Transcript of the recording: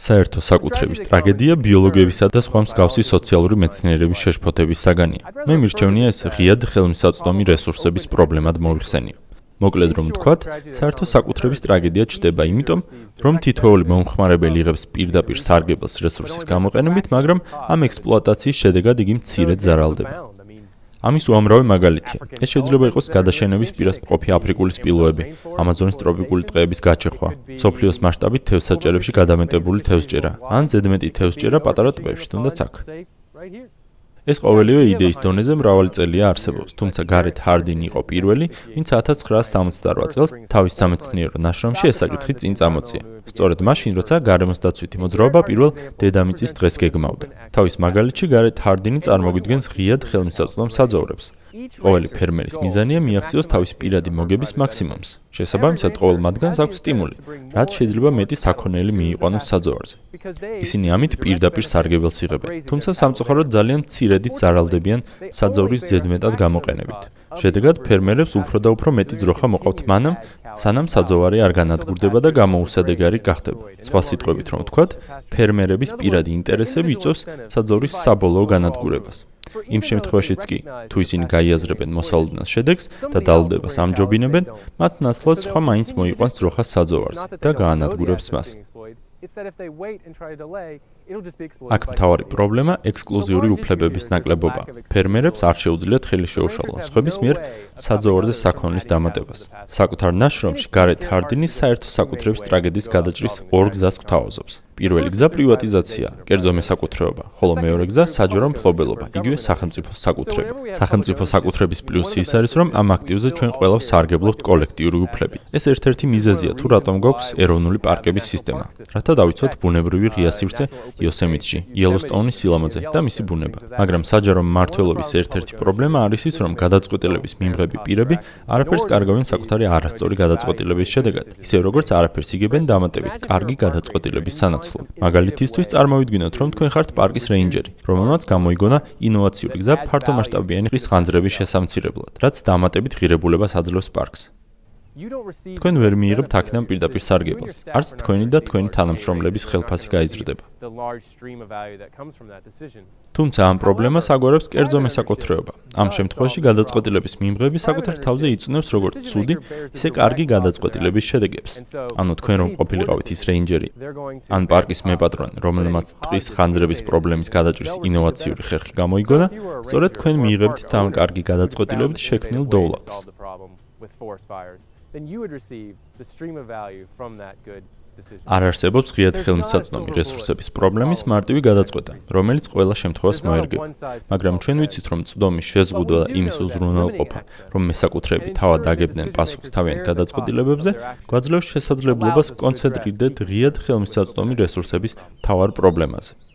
საერთო საკუთრების ტრაგედია ბიოლოგიებისა და სხვა მსგავსი სოციალური მეცნიერების შეშფოთების საგანია. მე მირჩევნია ეს ღიად ხელმისაწვდომი რესურსების პრობლემად მოიხსენიო. მოკლედ რომ ვთქვათ, საერთო საკუთრების ტრაგედია ჩდება იმიტომ, რომ თითოეული მომხმარებელი იღებს პირდაპირ სარგებელს რესურსის გამოყენებით, მაგრამ ამ ექსპლუატაციის შედეგად იგი მცირედ ზარალდება. ამის უამრავი მაგალითია. ეს შეიძლება იყოს გადაშენების პირას მყოფი აფრიკული სპილოები, ამაზონის ტროპიკული ტყეების გაჩეხვა, სოფლიოს მასშტაბით თევზსაჭერებში გადამეტებული თევზჭერა, ან ზედმეტი თევზჭერა პატარა ტბებში, თუნდაც აქ. ეს ყოველივე იდეის დონეზე მრავალი წელია არსებობს, თუმცა გარეთ ჰარდინი იყო პირველი, ვინც 1968 წელს თავის სამეცნიერო ნაშრომში ეს საკითხი წინ წამოწია. სწორედ მაშინ, როცა გარემოს დაცვითი მოძრაობა პირველ დედამიწის დღეს გეგმავდა. თავის მაგალითში გარეთ ჰარდინი წარმოგვიდგენს ღიად ხელმისაწვდომ საძოვრებს. ყოველი ფერმერის მიზანია მიაღწიოს თავის პირადი მოგების მაქსიმუმს. შესაბამისად, ყოველ მათგანს აქვს სტიმული, რაც შეიძლება მეტი საქონელი მიიყვანოს საძოვარზე. ისინი ამით პირდაპირ სარგებელს იღებენ, თუმცა სამწუხაროდ ძალიან მცირედით ზარალდებიან საძოვრის ზედმეტად გამოყენებით. შედეგად, ფერმერებს უფრო და უფრო მეტი ძროხა მოყავთ მანამ, სანამ საძოვარი არ განადგურდება და გამოუსადეგარი გახდება. სხვა სიტყვებით რომ ვთქვათ, ფერმერების პირადი ინტერესები იწვევს საძოვრის საბოლოო განადგურებას. იმ შემთხვევაშიც კი, თუ ისინი გაიაზრებენ მოსალოდნელ შედეგს და დაალდებას ამჯობინებენ, მათ ნაცვლად სხვა მაინც მოიყვანს ძროხა საძოვარზე და გაანადგურებს მას. აქ მთავარი პრობლემა ექსკლუზიური უფლებების ნაკლებობა. ფერმერებს არ შეუძლიათ ხელი შეუშალონ სხვების მიერ საძოვარზე საქონლის დამატებას. საკუთარ ნაშრომში გარეთ ჰარდინის საერთო საკუთრების ტრაგედიის გადაჭრის ორ გზას გვთავაზობს. პირველი გზა პრივატიზაცია, კერძო მესაკუთრეობა, ხოლო მეორე გზა საჯარო მფლობელობა, იგივე სახელმწიფოს საკუთრება. სახელმწიფო საკუთრების პლუსი ის არის, რომ ამ აქტივზე ჩვენ ყველა სარგებლობთ კოლექტიური უფლებით. ეს ერთ-ერთი მიზეზია, თუ რატომ გვაქვს ეროვნული პარკების სისტემა. რათა დავიცვათ ბუნებრივი ღია სივრცე იოსემიტში, იელოსტოუნის სილამაზე და მისი ბუნება. მაგრამ საჯარო მმართველობის ერთ-ერთი პრობლემა არის ის, რომ გადაწყვეტილების მიმღები პირები არაფერს კარგავენ საკუთარი არასწორი გადაწყვეტილების შედეგად, ისე როგორც არაფერს იგებენ დამატებით კარგი გადაწყვეტილების სანაცვლოდ. მაგალითისთვის წარმოვიდგინოთ, რომ თქვენ ხართ პარკის რეინჯერი, რომელმაც გამოიგონა ინოვაციური გზა ფართომასშტაბიანი ხის ხანძრების შესამცირებლად, რაც დამატებით ღირებულებას აძლევს პარკს. თქვენ ვერ მიიღებთ აქედან პირდაპირ სარგებელს. არც თქვენი და თქვენი თანამშრომლების ხელფასი გაიზრდება. თუმცა ამ პრობლემას აგვარებს კერძო მესაკუთრეობა. ამ შემთხვევაში გადაწყვეტილების მიმღები საკუთარ თავზე იწუნებს როგორც ცუდი, ისე კარგი გადაწყვეტილების შედეგებს. ანუ თქვენ რომ ყოფილიყავით ის რეინჯერი, ან პარკის მეპატრონი, რომელმაც ტყის ხანძრების პრობლემის გადაჭრის ინოვაციური ხერხი გამოიგონა, სწორედ თქვენ მიიღებთ ამ კარგი გადაწყვეტილებით შექმნილ დოულადს. Forest fires then you would receive the stream of value from that good არ არსებობს ღიად ხელმისაწვდომი რესურსების პრობლემის მარტივი გადაწყვეტა, რომელიც ყველა შემთხვევას მოერგება. მაგრამ ჩვენ ვიცით, რომ წვდომის შეზღუდვა იმის უზრუნველყოფა, რომ მესაკუთრეები თავად დაგებდნენ პასუხს თავიანთ გადაწყვეტილებებზე, გვაძლევს შესაძლებლობას კონცენტრირდეთ ღიად ხელმისაწვდომი რესურსების თავარ პრობლემაზე.